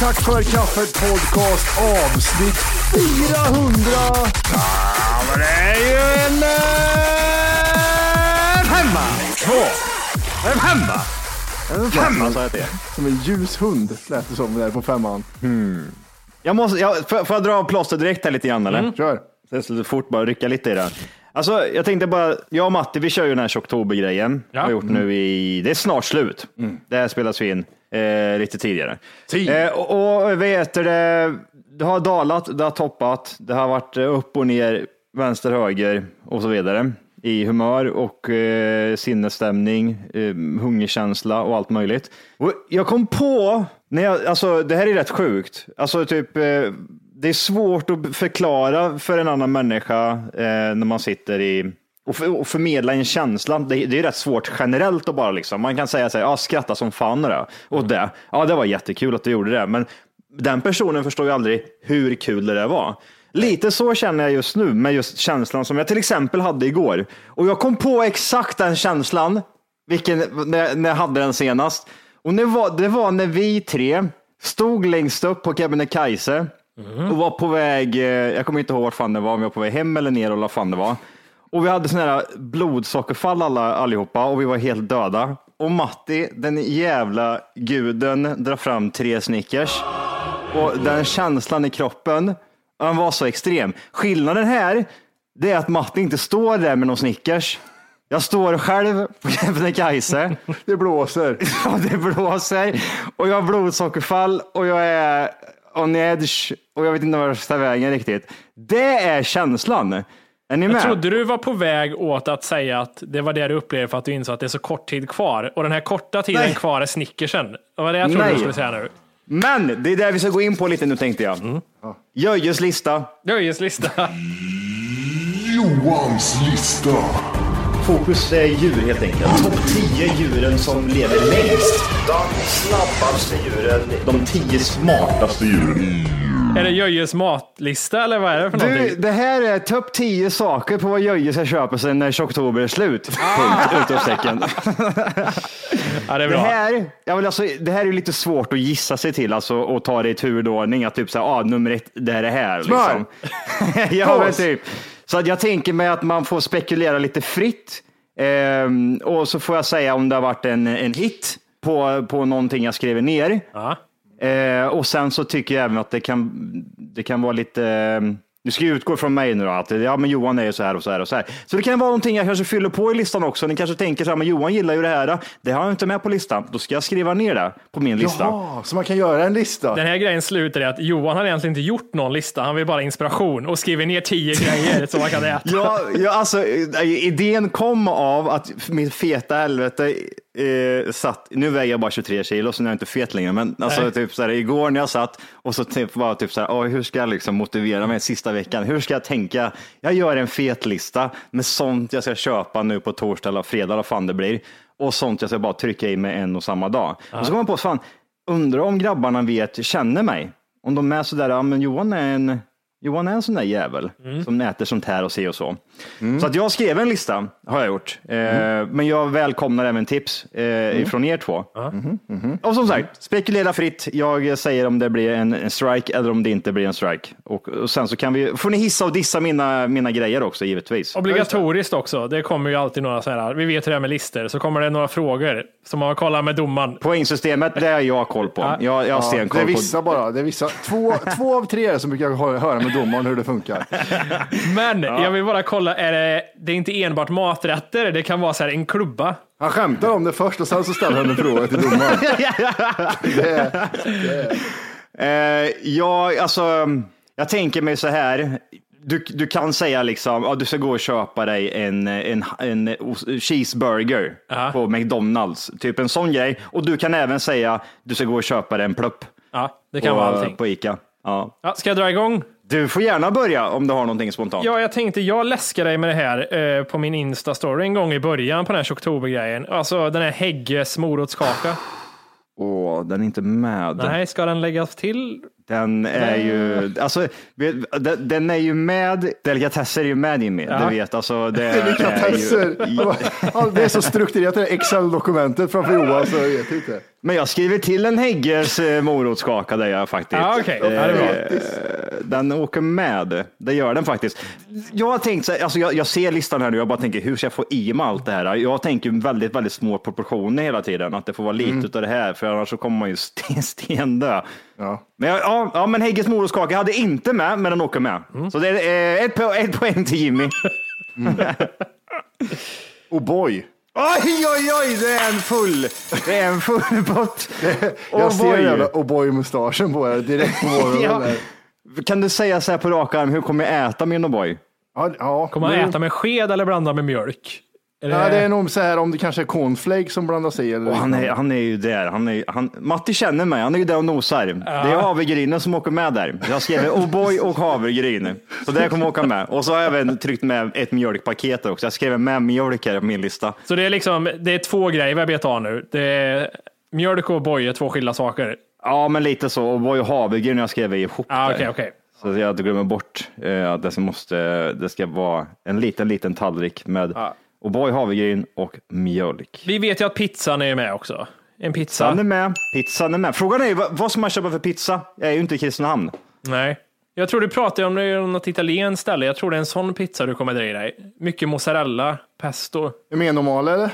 Tack för kaffet podcast avsnitt 400. Ja, men det är ju en eh, femma. Två. En femma. En femma sa jag till Som en ljus hund lät det som där på femman. Jag måste, jag, får, får jag dra av plåster direkt här lite grann eller? Kör. Det är så fort bara rycka lite i det. Alltså, jag tänkte bara, jag och Matti, vi kör ju den här Tjocktober-grejen. Ja. Har gjort nu i, det är snart slut. Det här spelas vi in eh, lite tidigare. Eh, och, och vet du, det, det har dalat, det har toppat, det har varit upp och ner, vänster, höger och så vidare. I humör och eh, sinnesstämning, eh, hungerkänsla och allt möjligt. Och jag kom på, när jag, alltså det här är rätt sjukt, alltså typ eh, det är svårt att förklara för en annan människa eh, när man sitter i och, för, och förmedla en känsla. Det, det är rätt svårt generellt att bara liksom. Man kan säga så här, ja, skratta som fan och det. Och det. Ja, det var jättekul att du gjorde det. Men den personen förstår ju aldrig hur kul det där var. Lite så känner jag just nu med just känslan som jag till exempel hade igår. Och jag kom på exakt den känslan, vilken, när, när jag hade den senast. Och det var, det var när vi tre stod längst upp på Kebnekaise och var på väg, eh, jag kommer inte ihåg vart fan det var, om jag var på väg hem eller ner eller vad fan det var. Och vi hade sådana här blodsockerfall alla, allihopa och vi var helt döda. Och Matti, den jävla guden, drar fram tre Snickers. Och den känslan i kroppen, den var så extrem. Skillnaden här, det är att Matti inte står där med någon Snickers. Jag står själv på Kebnekaise. Det blåser. Ja, det blåser och jag har blodsockerfall och jag är on edge och jag vet inte var jag ska ta vägen riktigt. Det är känslan. Är ni med? Jag trodde du var på väg åt att säga att det var det du upplevde för att du insåg att det är så kort tid kvar. Och den här korta tiden Nej. kvar är snickersen. Det var det jag trodde Nej. du skulle säga nu. Men det är det vi ska gå in på lite nu tänkte jag. Mm. Jöjes lista. Nöjes lista. Johans lista. Fokus är djur helt enkelt. Topp 10 djuren som lever längst. De snabbaste djuren. De 10 smartaste djuren. Är det Jöjes matlista eller vad är det för Du, någonting? det här är topp 10 saker på vad Jöje ska köpa sig när oktober är slut. Ah. Punkt. Utropstecken. Ja, det är Det bra. här, ja, men alltså, det här är lite svårt att gissa sig till alltså, och ta det i turordning. Att typ så här, ah, nummer ett, det här är här. Smör. Liksom. ja, men typ. Så att jag tänker mig att man får spekulera lite fritt Ehm, och så får jag säga om det har varit en, en hit på, på någonting jag skriver ner. Ja. Eh, och sen så tycker jag även att det kan, det kan vara lite, eh, du ska ju utgå från mig nu då, att ja, men Johan är ju så här och så här och så här. Så det kan vara någonting jag kanske fyller på i listan också. Ni kanske tänker så här, men Johan gillar ju det här. Det har jag inte med på listan. Då ska jag skriva ner det på min lista. Jaha, så man kan göra en lista? Den här grejen slutar i att Johan har egentligen inte gjort någon lista. Han vill bara inspiration och skriver ner tio grejer som man kan äta. Ja, ja, alltså eh, idén kom av att mitt feta helvete eh, satt, nu väger jag bara 23 kilo så nu är jag inte fet längre, men alltså Nej. typ så här, igår när jag satt och så typ var typ så här, "Åh, hur ska jag liksom motivera mig sista veckan? Hur ska jag tänka? Jag gör en fet lista med sånt jag ska köpa nu på torsdag eller fredag, eller fan det blir, och sånt jag ska bara trycka i mig en och samma dag. Och så kom jag på, fan, undrar om grabbarna vet, känner mig? Om de är sådär, ja men Johan är en Johan är en sån där jävel som äter sånt här och se och så. Så att jag skrev en lista, har jag gjort. Eh, Men jag välkomnar även tips eh, ifrån er två. Och som sagt, spekulera fritt. Jag säger om det blir en, en strike eller om det inte blir en strike. Och, och sen så kan vi, får ni hissa och dissa mina, mina grejer också givetvis. Obligatoriskt också. Det kommer ju alltid några så här, vi vet hur det är med listor, så kommer det några frågor som man kollar med domaren. Poängsystemet, det har jag koll på. Jag, jag har Ja, det stenkoll är på. vissa bara. Det är vissa. Två, två av tre är det som brukar hö- höra med domaren hur det funkar. Men jag vill bara kolla, är det, det är inte enbart maträtter, det kan vara så här en klubba. Han skämtar om det först och sen så ställer han en fråga till domaren. Det är, Eh, ja, alltså, jag tänker mig så här. Du, du kan säga liksom, ja, du ska gå och köpa dig en, en, en cheeseburger Ja. på McDonalds, typ en sån grej. Och du kan även säga, du ska gå och köpa dig en plupp Ja, det kan på, vara allting. på Ica. Ja. Ja, ska jag dra igång? Du får gärna börja om du har någonting spontant. Ja, jag tänkte, jag läskade dig med det här eh, på min Insta-story en gång i början på den här oktobergrejen. Alltså den här Hägges morotskaka. Åh, den är inte med. Nej, ska den läggas till? Den är ju, alltså, den, är ju med, delikatesser är ju med Jimmy, Ja. du vet. Alltså, det delikatesser. Är ju, Det är så strukturerat det Excel-dokumentet framför Johan så jag vet inte. men jag skriver till en Hägges eh, morotskaka där jag faktiskt. Ja. Ja, det är bra. Den åker med, det gör den faktiskt. Jag har tänkt, så här, alltså jag, jag ser listan här nu, jag bara tänker hur ska jag få i mig allt det här? Jag tänker väldigt, väldigt små proportioner hela tiden, att det får vara lite Mm. av det här, för annars så kommer man ju sten, stendö. Ja. Men, jag- ja, ja, men Hägges morotskaka hade inte med, men den åker med. Mm. Så det är eh, ett, po- ett poäng till Jimmy. Och boy. Oj, oj, oj, det är en full, det är en full pott. Jag Oh ser jävla O'boy-mustaschen på er direkt på morgonen. Ja. Kan du säga så här på rak arm, hur kommer jag äta min O'boy? Ja, ja. Kommer man äta med sked eller blanda med mjölk? Är Ja, det är nog så här om det kanske är cornflakes som blandas i. Eller Och han, är, han är ju där. Han är, han, Matti känner mig, han är ju där och nosar. Det är havregrynen som åker med där. Jag skrev O'boy och havregryn. Så det kommer åka med. Och så har jag även tryckt med ett mjölkpaket också. Jag skrev med mjölk här på min lista. Så det är liksom, det är två grejer vi har betat av nu. Det är mjölk och boy är två skilda saker. Ja, men lite så. Och havregryn jag skrev ihop Ja, där. okej, okej. Så jag glömmer bort eh, att det, som måste, det ska vara en liten, liten tallrik med Ja. O'boy, havregryn och mjölk. Vi vet ju att pizzan är med också. En pizza. Pizzan är med. Pizzan är med. Frågan är ju, vad, vad ska man köpa för pizza? Jag är ju inte i Kristinehamn. Nej. Jag tror du pratar om det något italienskt ställe. Jag tror det är en sån pizza du kommer dra i dig. Mycket mozzarella, pesto. Är mer normal eller?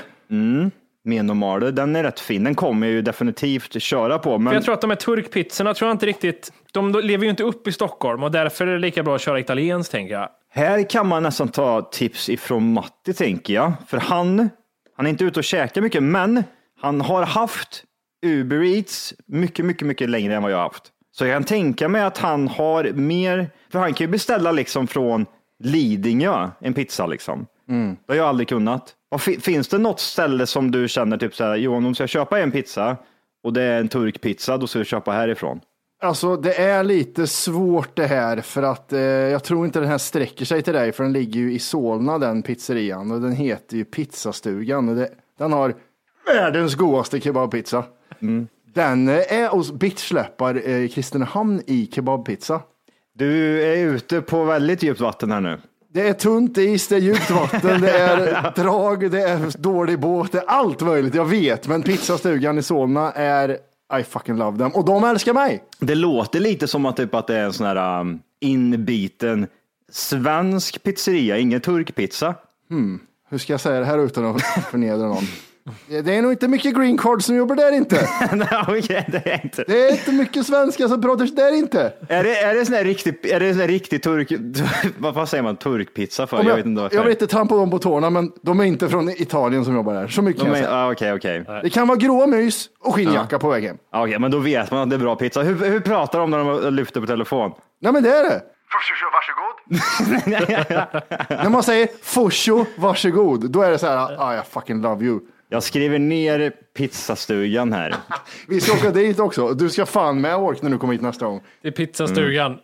Menomale, den är rätt fin. Den kommer jag ju definitivt köra på. Men För jag tror att de här turkpizzorna tror jag inte riktigt, de lever ju inte upp i Stockholm och därför är det lika bra att köra italienskt tänker jag. här kan man nästan ta tips ifrån Matti, tänker jag. För han, han är inte ute och käkar mycket, men han har haft Uber Eats mycket, mycket, mycket längre än vad jag har haft. Så jag kan tänka mig att han har mer, för han kan ju beställa liksom från Lidingö, en pizza liksom. Det har jag aldrig kunnat. Och finns det något ställe som du känner typ så här, Johan, om du ska köpa en pizza och det är en turkpizza, då ska du köpa härifrån. Alltså det är lite svårt det här för att eh, jag tror inte den här sträcker sig till dig för den ligger ju i Solna den pizzerian och den heter ju Pizzastugan och det, den har världens godaste kebabpizza. Den eh, är hos Bittsläppar eh, i Kristinehamn i kebabpizza. Du är ute på väldigt djupt vatten här nu. Det är tunt is, det är djupt vatten, det är drag, det är dålig båt, det är allt möjligt. Jag vet, men pizzastugan i Solna är I fucking love them och de älskar mig. Det låter lite som att, typ att det är en sån här um, inbiten svensk pizzeria, ingen turkpizza. hur ska jag säga det här utan att förnedra någon? Det är nog inte mycket green card som jobbar där inte. Nej, okej, det är inte. Det är inte mycket svenskar som pratar där inte. Är det, är det sån här riktig, är det sån här riktig turk, vad, säger man, turkpizza för? Jag, jag, vet inte jag vill inte trampa dem på tårna, men de är inte från Italien som jobbar där. Så mycket kan De jag är, säga. ah, Okej, okej. Det kan vara gråa mys och skinnjacka på väg hem. Ah, Okej, men då vet man att det är bra pizza. Hur, hur pratar de när de lyfter på telefon? Nej men det är det. När man säger fosho, varsågod, då är det så här, ah, jag fucking love you. Jag skriver ner pizzastugan här. Vi ska åka dit också. Du ska fan med Ork när du kommer hit nästa gång. Det är pizzastugan.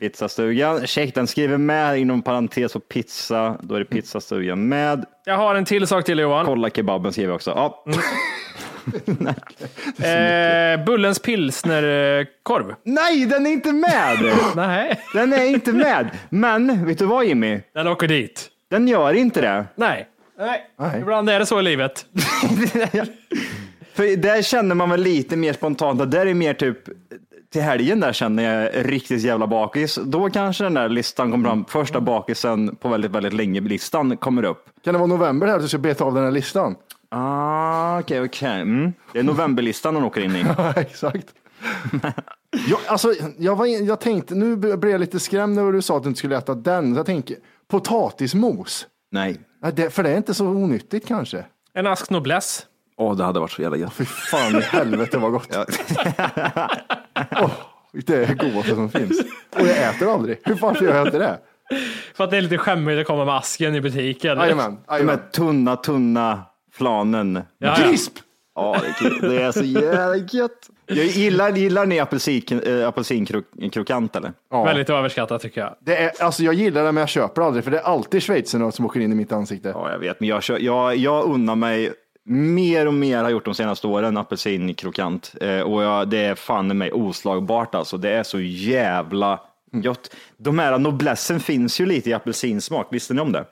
Pizzastugan, check den skriver med inom parentes och pizza. Då är det pizzastugan med. Jag har en till sak till Johan. Kolla kebaben skriver jag också. Ja. Eh, Bullens pilsnerkorv. Nej, den är inte med! Nej, Den är inte med. Men vet du vad Jimmy? den åker dit. Den gör inte det. Nej. Nej. Nej. Ibland är det så i livet. För där känner man väl lite mer spontant att där är mer typ till helgen där känner jag riktigt jävla bakis. Då kanske den där listan kommer fram. Första bakisen på väldigt, väldigt länge listan kommer upp. Kan det vara november här att du ska beta av den här listan? Ah, okej, okej. Mm. Det är novemberlistan den åker in i. Ja, exakt. jag, alltså, jag, var, in- jag tänkte, nu blev jag lite skrämd när du sa att du inte skulle äta den. Så jag tänker, potatismos. Nej. Nej, det, för det är inte så onyttigt kanske. En ask noblesse. Åh, det hade varit så jävla gött. Fy fan i helvete vad gott. Åh, det är det godaste som finns. Och jag äter aldrig. Hur fan gör jag inte det? För att det är lite skämmigt att komma med asken i butiken. Jajamän. De här tunna, tunna flanen. Ja, ja. Krisp! Ja, det är kul. det är så jävla gött. Jag gillar, gillar ni apelsin, äh, apelsinkrokant eller? Ja. Väldigt överskattat tycker jag. Det är, alltså jag gillar det men jag köper aldrig för det är alltid schweizernöt som åker in i mitt ansikte. Ja, jag vet, men jag, jag, jag unnar mig mer och mer har gjort de senaste åren apelsinkrokant eh, och jag, det är fan i mig oslagbart alltså. Det är så jävla gott. De här noblessen finns ju lite i apelsinsmak, visste ni om det?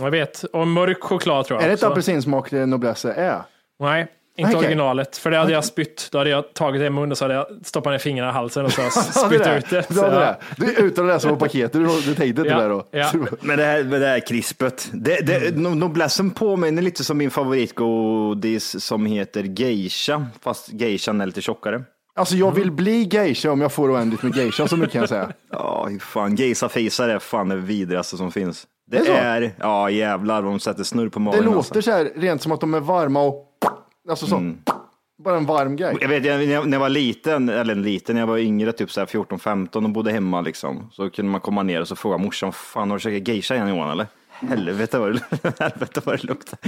Jag vet. Och mörk choklad tror jag Är det ett också. apelsinsmak det noblesse är? Nej, inte Okej. originalet. För det hade jag spytt. Då hade jag tagit det i munnen och så hade jag stoppat ner fingrarna i halsen och så spytt det ut det. Så, ja. det. Du, utan att läsa på paketet, du, du tänkte inte Ja, det då? ja. Men det här, med det här krispet, det, det, no- noblessen påminner lite som min favoritgodis som heter geisha, fast geishan är lite tjockare. Alltså jag vill bli geisha om jag får oändligt med geisha, så mycket kan jag säga. Ja, hur fan, geisha-fisar är fan det vidrigaste som finns. Det, Det är är, ja jävlar, de sätter snurr på Det magen. låter alltså. så här rent som att de är varma och alltså så. Bara en varm grej. Jag vet, jag, när jag- jag var liten, eller liten, när jag var yngre, typ så här 14-15 och bodde hemma liksom, så kunde man komma ner och så fråga morsan, fan har du käkat geisha igen Johan eller? Helvete vad det, helvete vad det luktar.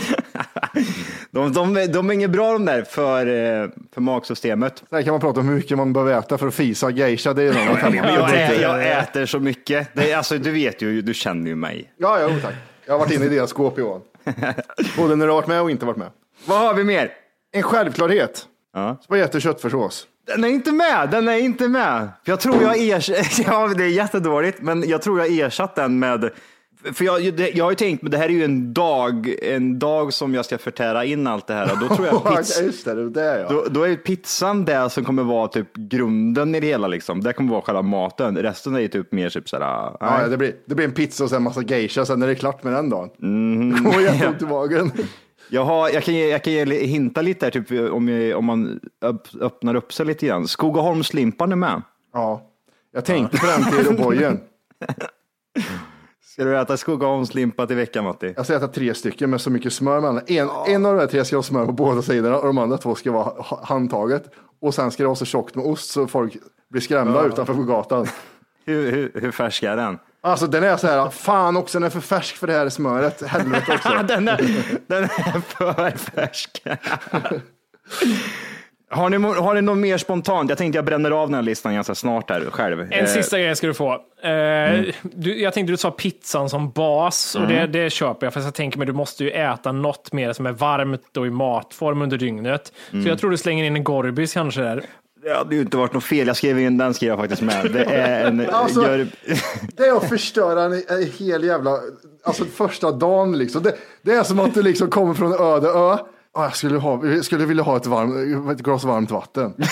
de, de, de är inget bra de där för, eh, för magsystemet. Där kan man prata om hur mycket man behöver äta för att fisa geisha. Det är någon jag, ä, jag äter så mycket. Det är, alltså, du vet ju, du känner ju mig. Ja, ja, tack. Jag har varit inne i deras skåp Johan. Både när du har varit med och inte varit med. Vad har vi mer? En självklarhet. Ja. Spagetti och köttfärssås. Den är inte med, den är inte med. För jag tror jag ersatt, ja det är jättedåligt, men jag tror jag ersatt den med, för jag, jag har ju tänkt, men det här är ju en dag, en dag som jag ska förtära in allt det här. Då tror jag Ja, pizza, Just det, det är det ja. då, då är pizzan det som kommer vara typ grunden i det hela liksom. Det kommer vara själva maten. Resten är ju typ mer typ nej. ja, det, blir, det blir en pizza och sen massa geisha, sen är det klart med den dagen. Mm. Det kommer jätteont i magen. Jag, har, jag kan, ge, jag kan ge, hinta lite här, typ, om, jag, om man öpp, öppnar upp sig lite grann. Skogaholmslimpan är med. Ja, jag tänkte på den till O'boyen. Ska du äta Skogaholmslimpa till veckan Matti? Jag ska äta tre stycken med så mycket smör mellan. En, en av de här tre ska ha smör på båda sidorna och de andra två ska vara ha- handtaget. Och sen ska det vara så tjockt med ost så folk blir skrämda utanför på gatan. Hur, hur, hur färsk är den? Alltså den är så här, fan också den är för färsk för det här smöret. Helvete också. den, är, den är för färsk. har, ni, har ni något mer spontant? Jag tänkte jag bränner av den här listan ganska snart här själv. En Eh, sista grej ska du få. Eh, du, jag tänkte du sa pizzan som bas och det, det köper jag. För jag tänker mig du måste ju äta något mer som är varmt och i matform under dygnet. Så jag tror du slänger in en Gorbis kanske där. Det hade ju inte varit något fel. Jag skrev in den skrev jag faktiskt med. Det är en... Alltså- gör, Det är att förstöra en, en hel jävla, alltså första dagen liksom. Det, det är som att du liksom kommer från öde ö, Ja, jag skulle, ha, skulle vilja ha ett, varm, ett glas varmt vatten.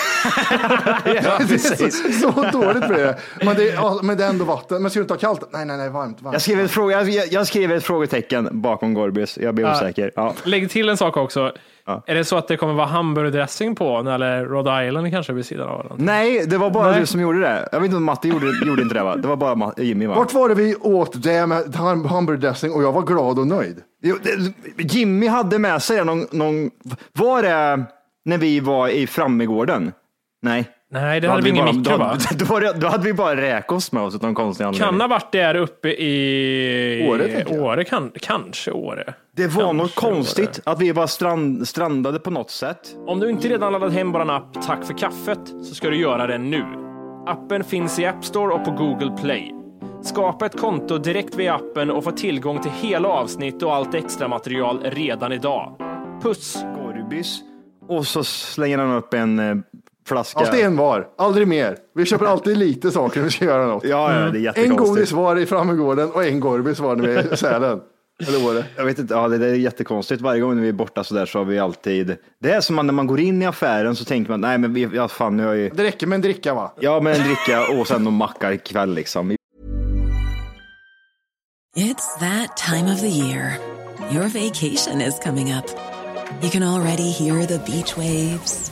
Ja, det är så, så dåligt blir det. Men det, är, men det är ändå vatten. Men ska du inte ha kallt? Nej, nej, nej, varmt. varmt. Jag skriver, ett fråga, jag, jag skriver ett frågetecken bakom Gorbis. Jag blir osäker. Ja. Lägg till en sak också. Är det så att det kommer vara hamburgardressing på den, eller Rhode Island kanske vid sidan av den? Nej, det var bara Nej. du som gjorde det. Jag vet inte om Matte gjorde, gjorde inte det va? Det var bara Jimmy va? Vart var det vi åt det med ham- hamburgardressing och jag var glad och nöjd? Jo, det, Jimmy hade med sig någon, någon... Var det när vi var i Frammegården? Nej. Nej, det Då hade vi ingen bara, mikro då, va? Då, det, då hade vi bara räkost med oss av någon konstig anledning. Kan ha varit där uppe i Åre. Åre kan, kanske Åre. Det var något Kanske konstigt att vi var strand, strandade på något sätt. Om du inte redan laddat hem vår app Tack för kaffet så ska du göra det nu. Appen finns i App Store och på Google Play. Skapa ett konto direkt via appen och få tillgång till hela avsnitt och allt extra material redan idag. Puss! Gorbis. Och så slänger han upp en eh, flaska. Alltid en var, aldrig mer. Vi köper alltid lite saker när vi ska göra något. Ja, ja, det är En jättekonstigt. godis var i Frammegården och en Gorbis var när vi är i Sälen. Eller Åre. Jag vet inte, ja, det är jättekonstigt. Varje gång när vi är borta så där så har vi alltid. Det är som att när man går in i affären så tänker man, nej men vi, ja, fan nu har ju. Det räcker med en dricka va? Ja, men en dricka och sen någon macka ikväll liksom. It's that time of the year. Your vacation is coming up. You can already hear the beach waves,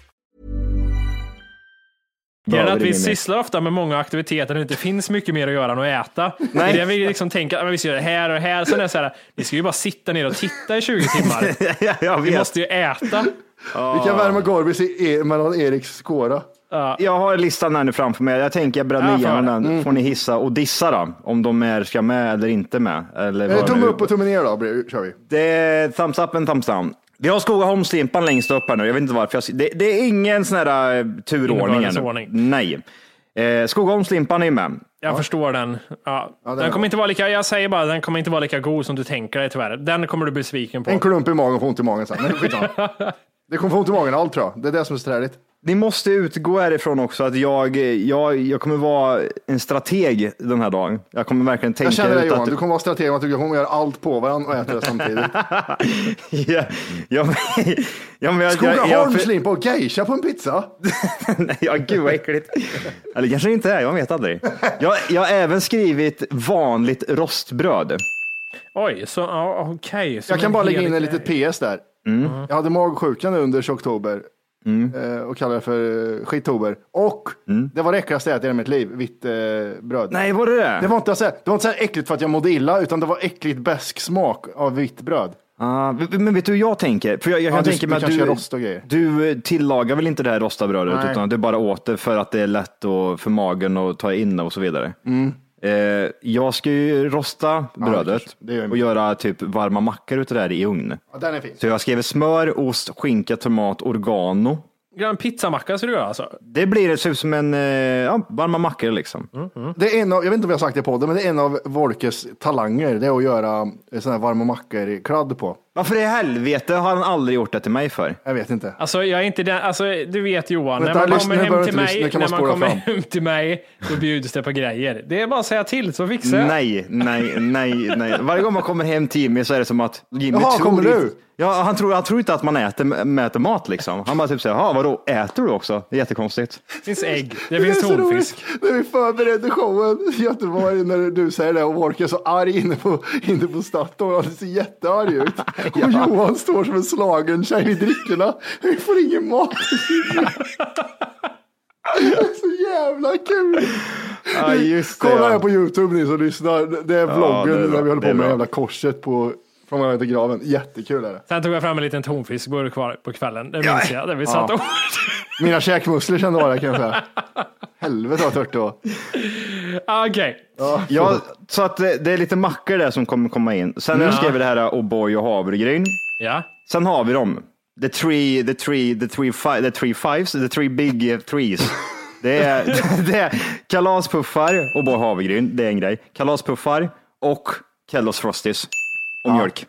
Grejen är att vi sysslar ofta med många aktiviteter där det inte finns mycket mer att göra än att äta. Nej. Det är det vi liksom tänker, att vi ska göra det här och det här. Sen är det så här, ni ska ju bara sitta ner och titta i 20 timmar. Vi måste ju äta. Vi kan värma Gorbis i, mellan Eriks skåra. Jag har listan här nu framför mig. Jag tänker jag bredda Ja, den. Får ni hissa och dissa då? Om de är, ska med eller inte med. Eller Eh, tumme upp och tumme ner då, kör vi. Det är thumbs up and thumbs down. Vi har Skogaholmslimpan längst upp här nu. Jag vet inte varför. Jag, det, det är ingen sån här eh, turordning här. Nej. Eh, Skogaholmslimpan är med. Jag förstår den. Ja. den den kommer inte vara lika, jag säger bara, den kommer inte vara lika god som du tänker dig tyvärr. Den kommer du bli besviken på. En klump i magen och få ont i magen sen. Det kommer få ont i magen allt tror jag. Det är det som är så träligt. Ni måste utgå härifrån också att jag, jag, jag kommer vara en strateg den här dagen. Jag kommer verkligen tänka Jag känner dig ut Johan, att... du kommer vara strateg att du kommer göra allt på varandra och äta det samtidigt. ja, ja, men, ja, men jag, Skogaholmslimpa och geisha på en pizza. Nej, ja, gud vad äckligt. Eller kanske inte är, jag vet aldrig. Jag, jag har även skrivit vanligt rostbröd. Oj, så okej. så Jag kan bara lägga in en litet PS där. Jag hade magsjuka nu under oktober eh, och kallade det för eh, skittober. Och det var det äckligaste jag ätit i hela mitt liv, vitt eh, bröd. Nej, var det det? Det var, inte så här, det var inte så här äckligt för att jag mådde illa, utan det var äckligt besk smak av vitt bröd. Ah, men vet du hur jag tänker? För jag, jag Ja, kan du- tänka du mig att du, du eh, tillagar väl inte det här rostade brödet, Nej. utan du bara åt det för att det är lätt och för magen att ta in och så vidare. Eh, jag ska ju rosta brödet. Det gör jag och göra typ varma mackor utav det här i ugn. Ja, den är fin. Så jag skriver smör, ost, skinka, tomat, oregano. Grann pizzamacka ska du göra alltså? Det blir det ut som en eh, ja, varma mackor liksom. Det är en av, jag vet inte om jag har sagt det i podden, men det är en av Volkes talanger. Det är att göra sådana här varma mackor i kladd på. Varför i helvete har han aldrig gjort det till mig för? Jag vet inte. Alltså jag är inte den, alltså du vet Johan, Vänta, när man lyssna, kommer hem till lyssna, mig, när man kommer hem till mig, då bjuds det på grejer. Det är bara att säga till så fixar jag. Nej, nej, nej, nej. Varje gång man kommer hem till Jimmy så är det som att Jimmy Jaha, tror kommer du? Ja, han tror, han tror inte att man äter, mäter mat liksom. Han bara typ säger, jaha, vadå, äter du också? Det är jättekonstigt. Det finns ägg, det Det är finns tonfisk. När vi förberedde showen i Göteborg, när du säger det och Volker är så arg inne på, inne på Statoil. Han ser jättearg ut. Och Johan står som en slagen tjej vid drickorna. Vi får ingen mat. Det är så jävla kul. Ja, just det, Kolla ja. här på Youtube ni som lyssnar. Det är vloggen det är bra. när vi håller på med jävla korset på från vägen till graven. Jättekul är det. Sen tog jag fram en liten tonfiskburk kvar på kvällen. Det minns jag. Där vi satt Ja. Mina käkmuskler kände av det kan jag säga. Helvete vad tört det var. Ah, Okej. Ja, så att det, det är lite mackor där som kommer komma in. Sen har jag Ja. skrivit det här O'boy och havregryn. Ja. Sen har vi dem. The three, the three, the three, fi, the three fives, the three big eh, threes. Det är, det är kalaspuffar, O'boy havregryn, det är en grej. Kalaspuffar och Kellogg's Frosties och mjölk.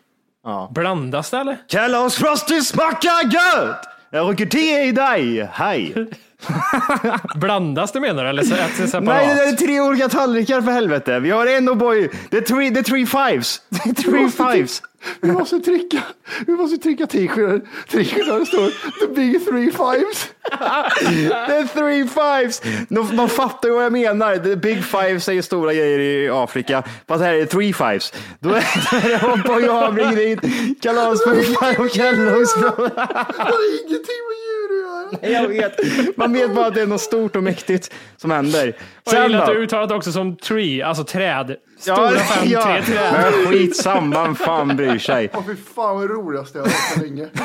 Blandas det eller? Kellogg's Frosties smakar gött! Jag rycker till i dig, hej! Blandas det menar du? Eller så äts det separat? Nej, det är tre olika tallrikar för helvete. Vi har en O'boy, det är three, det är three fives. Det är three fives. Vi måste trycka, vi måste trycka t-shirtar där det står the big three fives. Det är three fives. De, de fattar ju vad jag menar. The big fives är ju stora grejer i Afrika. Fast här är det three fives. Då är det O'boy och havregryn, kalaspuffar och Kellogg's. Det har ingenting med djur att göra. Jag vet. Man vet bara att det är något stort och mäktigt som händer. Och jag gillar att du uttalat också som tree, alltså träd. Stora fem, tre träd. Men skitsamma, fan bryr sig? Åh fy fan vad roligast jag har hört så länge.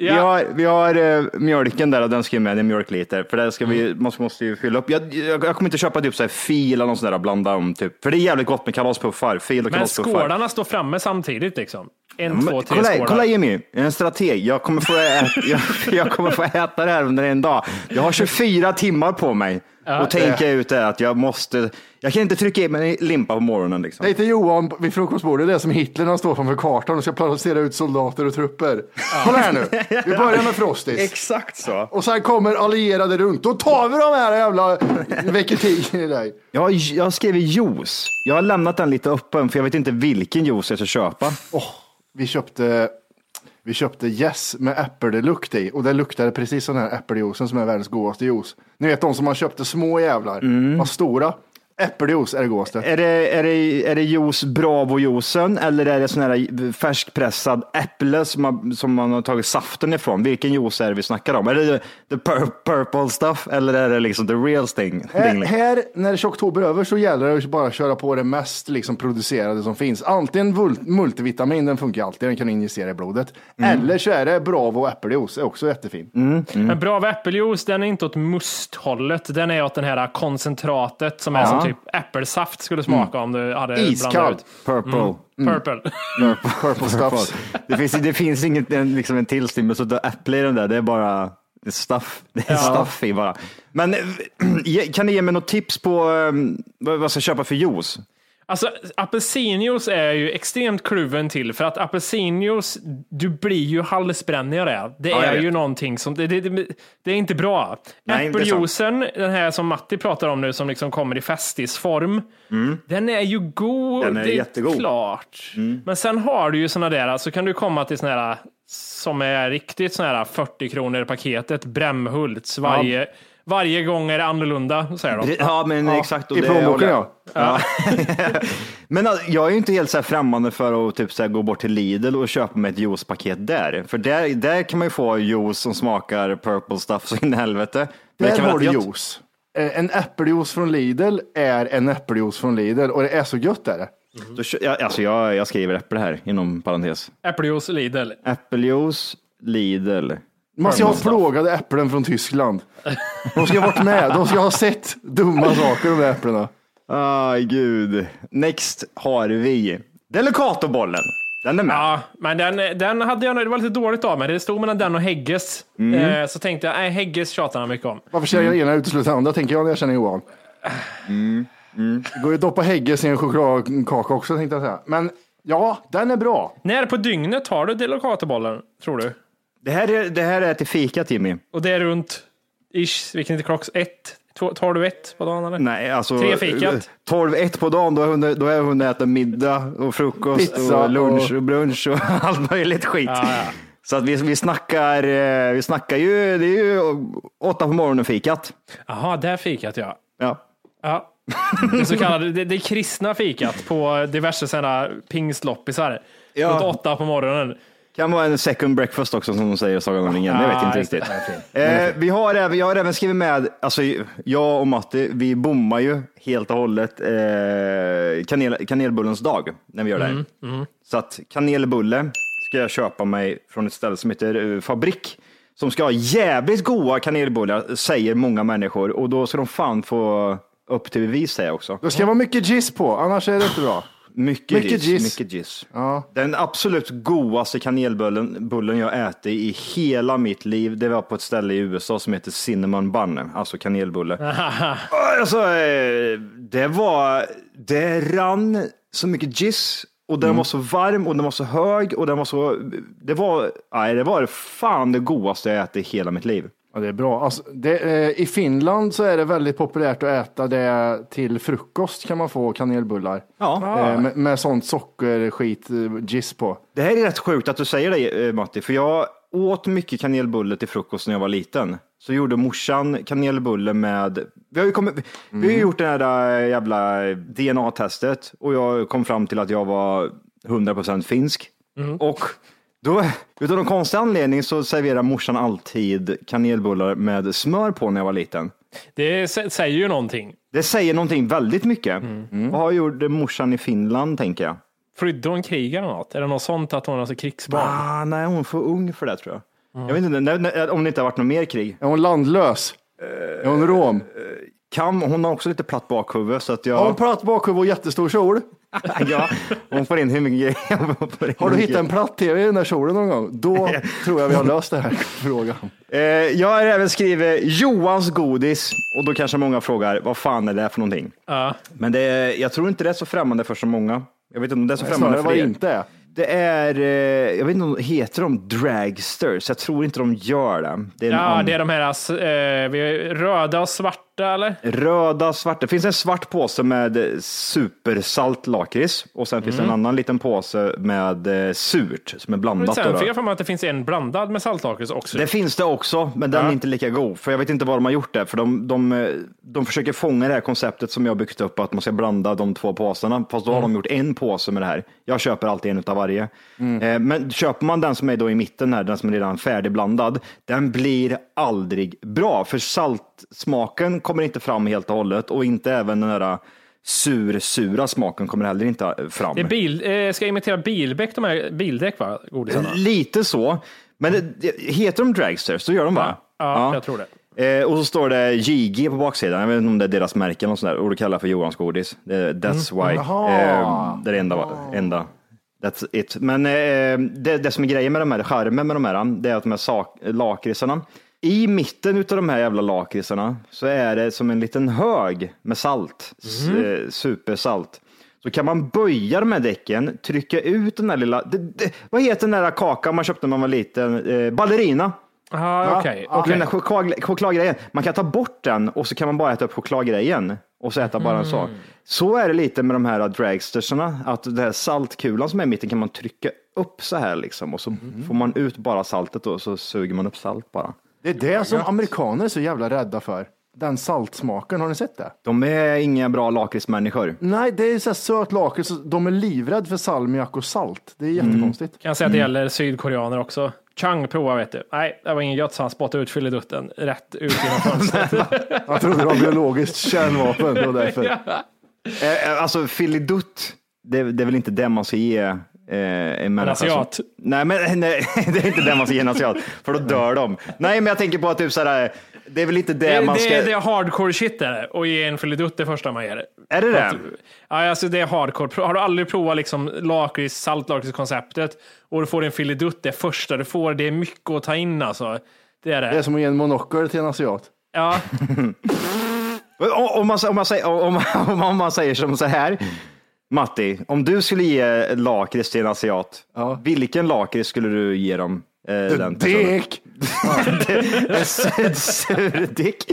Vi har, vi har eh, mjölken där och den ska ju med, en mjölkliter. För där ska vi, Mm. måste, måste ju fylla upp. Jag, jag, jag kommer inte köpa typ så här fil eller något sånt där och blanda om typ. För det är jävligt gott med kalaspuffar. Fil och Men kalaspuffar. skålarna står framme samtidigt liksom. En, Men två, tre kolla, skålar. kolla Jimmy, jag är en strateg. Jag kommer, få äta, jag, jag kommer få äta det här under en dag. Jag har 24 timmar på mig Ja. och tänka ut det att jag måste, jag kan inte trycka i mig en limpa på morgonen. Liksom. Det heter Johan vid frukostbordet, det är som Hitler när han står framför kartan och ska placera ut soldater och trupper. Kolla här nu, vi börjar med Frostis. Exakt så. Och sen kommer allierade runt, då tar vi de här jävla vecketiden i dig. Jag jag har skrivit juice. Jag har lämnat den lite öppen för jag vet inte vilken juice jag ska köpa. Vi köpte, vi köpte Yes med äppellukt i och det luktade precis som den här äppeljuicen som är världens godaste juice. Ni vet de som man köpte små jävlar, Mm. var stora. Äppeljuice är det godaste. Är det, är det, är det juice Bravo-juicen eller är det sån här färskpressad äpple som man, som man har tagit saften ifrån? Vilken juice är det vi snackar om? Är det the pur- purple stuff eller är det liksom the real thing? Här, här när det är tjocktober över så gäller det att bara köra på det mest liksom, producerade som finns. Antingen multivitamin, den funkar alltid, den kan du injicera i blodet. Mm. Eller så är det Bravo äppeljuice, är också jättefin. Men bra äppeljuice, den är inte åt musthållet. Den är åt den här koncentratet som är Ja. som typ äppelsaft skulle smaka om du hade Iskall. blandat ut. Purple. Mm. Purple. Purple stuffs. Det finns, det finns inget, en, liksom en tillstymmelse av äpple i den där, det är bara stuff. Det är Ja. stuff i bara. Men eh, kan ni ge mig något tips på eh, vad vad jag ska köpa för juice? Alltså apelsinjuice är ju extremt kluven till för att apelsinjuice, du blir ju halsbrännig av det. Det Ja, är ju någonting som, det, det, det, är inte bra. Är. Äppeljuicen, den här som Matti pratar om nu som liksom kommer i festisform, den är ju god. Den är det jättegod. Mm. klart. Men sen har du ju såna där, så kan du komma till såna här som är riktigt såna här 40 kronor paketet, Brämhults, varje, varje gång är det annorlunda, säger de. Ja, men exakt. och I det- plånboken ja. Ja. Men alltså, jag är ju inte helt så här främmande för att typ så här gå bort till Lidl och köpa mig ett juicepaket där. För där, där kan man ju få juice som smakar purple stuff så in i helvete. Men det Där kan vara har du juice. Eh, En äppeljuice från Lidl är en äppeljuice från Lidl och det är så gött är det. Då, jag, alltså jag, jag skriver äpple här inom parentes. Äppeljuice Lidl. Äppeljuice, Lidl. Man ska ha plågade äpplen från Tyskland. De ska ha varit med, de ska ha sett dumma saker de där äpplena. Aj gud. Next har vi Delicatobollen. Den är med. Ja, men den, den hade jag, det var lite dåligt av mig. Det stod mellan den och Hägges. Eh, så tänkte jag, nej Hägges tjatar han mycket om. Varför ska jag ena utesluta andra, tänker jag när jag känner Johan. Det går ju att doppa Hägges i en chokladkaka också, tänkte jag säga. Men ja, den är bra. När på dygnet har du Delicatobollen, tror du? Det, här är, det här är till fika Timmy. Och det är runt, ish, vilken är klockan? Ett? Två, du ett på dagen eller? Nej, alltså. Tre fikat. 12, ett på dagen, då är hon, då är hon äter middag och frukost Pizza och lunch och- och brunch och allt möjligt skit. Ja, ja. Så att vi, vi snackar, eh, vi snackar ju, det är ju åtta på morgonen fikat. Jaha, där fikat ja. Ja. Ja. Det så kallade, det, det kristna fikat på diverse sådana pingstloppisar. Ja. Runt åtta på morgonen. Kan vara en second breakfast också som de säger i Sagan om ringen. Jag vet inte riktigt. Eh, vi har även, jag har även skrivit med, alltså jag och Matti, vi bommar ju helt och hållet eh, kanel, kanelbullens dag när vi gör det här. Mm, Så att kanelbulle ska jag köpa mig från ett ställe som heter eh, Fabrik som ska ha jävligt goda kanelbullar, säger många människor. Och då ska de fan få upp till bevis säger jag också. Det ska vara mycket giss på, annars är det inte bra. Mycket, Mycket giss, giss. Mycket giss. Ja. Den absolut godaste kanelbullen bullen jag ätit i hela mitt liv, det var på ett ställe i USA som heter Cinnamon Bun, alltså kanelbulle. Alltså, eh, det var, det rann så mycket giss och den Mm. var så varm och den var så hög och den var så, det var, nej, det var fan det godaste jag ätit i hela mitt liv. Ja, det är bra. Alltså, det, eh, I Finland så är det väldigt populärt att äta det till frukost kan man få kanelbullar. Ja. Eh, med, med sånt sockerskit, eh, giss på. Det här är rätt sjukt att du säger det eh, Matti, för jag åt mycket kanelbulle till frukost när jag var liten. Så gjorde morsan kanelbulle med, vi har ju, kommit, vi har ju gjort det här äh, jävla DNA-testet och jag kom fram till att jag var 100% finsk. Och då, utav någon konstig anledning så serverar morsan alltid kanelbullar med smör på när jag var liten. Det sä- säger ju någonting. Det säger någonting väldigt mycket. Vad gjorde morsan i Finland tänker jag? Flydde hon krig eller något? Är det något sånt att hon är alltså krigsbarn? Ah, nej, hon är för ung för det tror jag. Jag vet inte när, när, om det inte har varit något mer krig. Är hon landlös? är hon rom? Kan, hon har också lite platt bakhuvud så att jag... Har hon platt bakhuvud och jättestor kjol? ja, hon får in hur mycket grejer Har du hittat en platt-tv i den där kjolen någon gång? Då tror jag vi har löst det här frågan. Eh, jag har även skrivit Johans godis och då kanske många frågar vad fan är det för någonting? Ja. Men det är, jag tror inte det är så främmande för så många. Jag vet inte om det är så främmande Snarare för er. inte är. Det är, eh, jag vet inte om heter de dragsters? Jag tror inte de gör det. Det Ja, annan- det är de här eh, röda och svarta eller? Röda, svarta. Det finns en svart påse med eh, supersalt lakrits och sen finns det en Mm. annan liten påse med eh, surt som är blandat. Sen fick jag för mig att det finns en blandad med saltlakrits också. Det finns det också, men den Ja. är inte lika god. För jag vet inte vad de har gjort där, för de, de, eh, de försöker fånga det här konceptet som jag har byggt upp, att man ska blanda de två påsarna. Fast då har Mm. de gjort en påse med det här. Jag köper alltid en utav varje. Eh, Men köper man den som är då i mitten här, den som är redan färdigblandad, den blir aldrig bra. För saltsmaken kommer inte fram helt och hållet och inte även den där sur-sura smaken kommer heller inte fram. Det är bil, eh, ska jag imitera bildäck, de här bildäck va? Godisarna? Lite så. Men det, heter de dragsters, så gör de va? Ja, jag tror det. Eh, och så står det JG på baksidan. Jag vet inte om det är deras märke eller sånt där. Och det kallar för Johans godis. Det, that's Mm. why. Eh, det är det enda. enda. That's it. Men eh, det, det som är grejen med de här, charmen med de här, det är att de här sak, lakritsarna, i mitten utav de här jävla lakritsarna så är det som en liten hög med salt. Eh, supersalt. Så kan man böja de här däcken, trycka ut den här lilla, det, det, vad heter den där kakan man köpte när man var liten? Eh, ballerina. Aha, okej, Och okej. den där choklad, chokladgrejen, man kan ta bort den och så kan man bara äta upp chokladgrejen och så äta bara en Mm. sak. Så är det lite med de här dragstersarna, att den här saltkulan som är i mitten kan man trycka upp så här liksom och så Mm. får man ut bara saltet och så suger man upp salt bara. Det är det som amerikaner är så jävla rädda för. Den saltsmaken, har ni sett det? De är inga bra lakritsmänniskor. Nej, det är så här söt lakrits. De är livrädda för salmiak och salt. Det är jättekonstigt. Kan jag säga att det gäller sydkoreaner också. Chang prova vet du. Nej, det var ingen gött så han spottade ut fylledutten rätt ut genom fönstret. Jag trodde det var biologiskt kärnvapen. Det var därför. Eh, eh, alltså filidutt, det, det är väl inte det man ska ge eh, en människa asiat. Som, nej, men nej, det är inte det man ska ge en asiat, för då dör de. Nej, men jag tänker på att typ sådär, det är väl inte det, Det, man ska... det är hardcore shit är det. Och ge en fylledutt det första man ger. Är det det? Att- Ja, alltså det är hardcore. Har du aldrig provat liksom lakrits, saltlakritskonceptet och du får en fylledutt det första du får, det är mycket att ta in alltså. Det är det. Det är som att ge en monokel till en asiat. Ja, Om, om, man, om, man säger, om, om, om man säger som så här, Matti, om du skulle ge lakrits till en asiat, vilken lakrits skulle du ge dem? Eh, den? Dick! En sur- Surdick?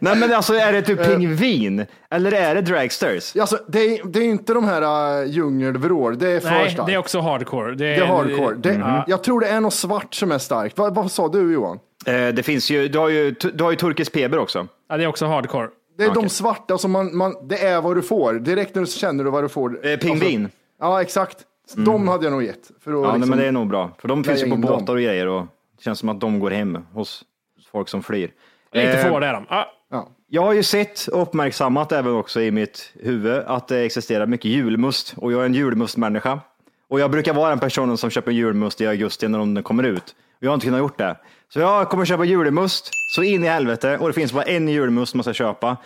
Nej men alltså är det typ pingvin? Eller är det dragsters? Alltså, det, är, det är inte de här uh, djungelvrål, det är för nej, starkt. det är också hardcore. Det är, Det är hardcore. Det, Ja. Jag tror det är något svart som är starkt. Vad, vad sa du Johan? Eh, det finns ju, du har ju, du har ju turkisk peber också. Ja, det är också hardcore. Det är Okej. de svarta som man, man, det är vad du får. Direkt när du känner du vad du får. Eh, pingvin. Alltså, ja, exakt. Så De hade jag nog gett. För att Mm. Ja, nej, liksom- men det är nog bra. För de finns ju på dem. båtar och grejer och det känns som att de går hem hos folk som flyr. Inte Eh, får det är de. Ah, Ja. Jag har ju sett och uppmärksammat även också i mitt huvud att det existerar mycket julmust och jag är en julmustmänniska. Och jag brukar vara den personen som köper julmust i augusti när den kommer ut. Jag har inte kunnat gjort det. Så jag kommer köpa julmust så in i helvete och det finns bara en julmust man ska köpa.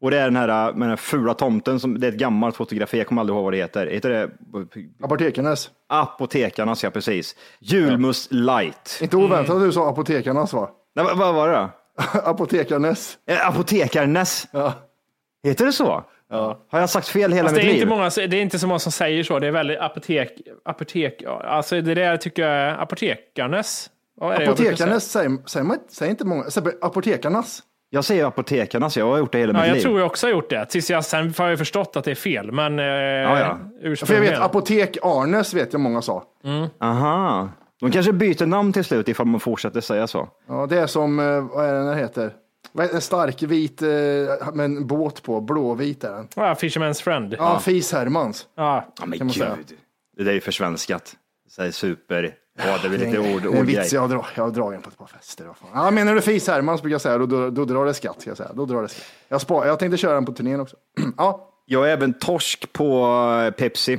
Och det är den här med den här fula tomten, som, det är ett gammalt fotografi, jag kommer aldrig ihåg vad det heter. Heter det Apotekarnas. Apotekarnas, ja precis. Julmust light. Inte oväntat att du sa apotekarnas va? Nej, vad, vad var det då? Apotekarnas. Eh, Apotekarnes. Ja. Heter det så? Har jag sagt fel hela det, mitt är liv? inte många, det är inte så många som säger så. Det är väldigt apotek. apotek ja, alltså det där tycker jag är apotekarnes. Vad är det jag brukar säga? Apotekarnas säger, säger man säger inte många. Säger apotekarnas. Jag säger apotekarnas, jag har gjort det hela Ja, mitt jag liv. tror jag också har gjort det. Tills jag, sen har jag förstått att det är fel. Men eh, ja. För jag ursprungligen. vet apotek Arnes vet jag många sa. Aha. De kanske byter namn till slut ifall man fortsätter säga så. Ja, det är som, eh, vad är det den heter? Vad är det? En stark vit eh, med en båt på, blåvit är den. Ja, Fisherman's friend. Ja, Fis Hermans. Ja. Ja, men Kan man gud. säga. Det där är ju försvenskat. Så här super. Ja, det är väl lite ord, Det är en ordgrej. vits jag har, dra- jag har dragit på ett par fester. Ja, menar du Fis Hermans brukar jag säga, då, då, då drar det skatt. Ska jag, säga. Då drar det skatt. Jag, spar, jag tänkte köra den på turnén också. ja, Jag är även torsk på eh, Pepsi.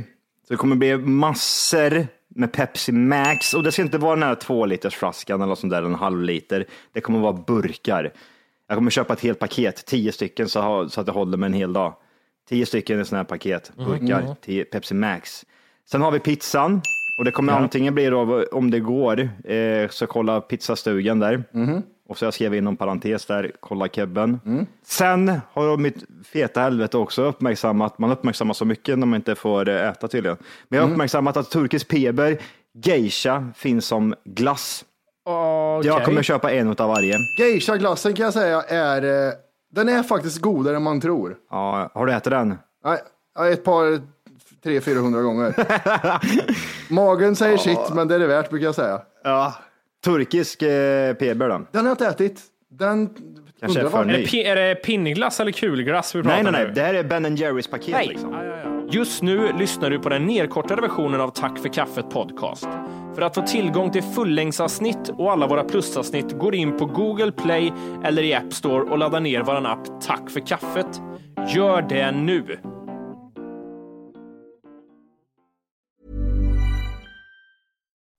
Så det kommer bli massor med Pepsi Max. Och det ska inte vara den här två liters flaskan eller sånt där, en halv liter. Det kommer vara burkar. Jag kommer köpa ett helt paket, tio stycken så, ha, så att det håller med en hel dag. Tio stycken i sådana här paket, burkar till Pepsi Max. Sen har vi pizzan. Och det kommer antingen bli då, om det går, eh, så kolla pizzastugan där. Och så jag skrev inom parentes där, kolla kebben. Sen har mitt feta helvete också uppmärksammat, man uppmärksammar så mycket när man inte får eh, äta tydligen. Men jag har uppmärksammat att turkisk peber, geisha, finns som glass. Okej. Jag kommer köpa en utav varje. geisha-glassen kan jag säga är, eh, den är faktiskt godare än man tror. Ja, har du ätit den? Nej, ja, ett par, tre, 400 gånger. Magen säger sitt, men det är det värt brukar jag säga. Ja. Turkisk eh, peber då? Den har jag inte ätit. Den Kanske undrar är för vad- Är det, pi- är det pinnglass eller kulglass vi pratar Nej, nej, nej. nu? Det här är Ben Jerrys paket Nej. liksom. Just nu lyssnar du på den nedkortade versionen av Tack för kaffet podcast. För att få tillgång till fullängdsavsnitt och alla våra plusavsnitt går in på Google Play eller i App Store och laddar ner vår app Tack för kaffet. Gör det nu!